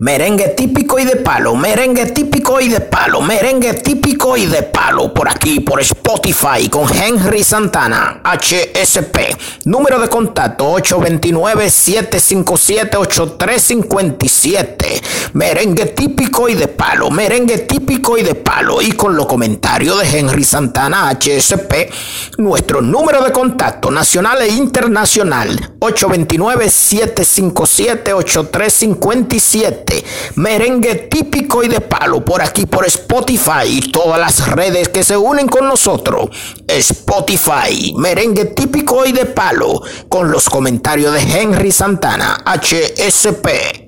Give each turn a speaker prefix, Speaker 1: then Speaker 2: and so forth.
Speaker 1: Merengue típico y de palo, merengue típico y de palo, merengue típico y de palo. Por aquí, por Spotify, con Henry Santana, HSP. Número de contacto 829-757-8357. Merengue típico y de palo, merengue típico y de palo. Y con los comentarios de Henry Santana, HSP, nuestro número de contacto nacional e internacional 829-757-8357. Merengue típico y de palo por aquí por Spotify y todas las redes que se unen con nosotros. Spotify, merengue típico y de palo con los comentarios de Henry Santana, HSP.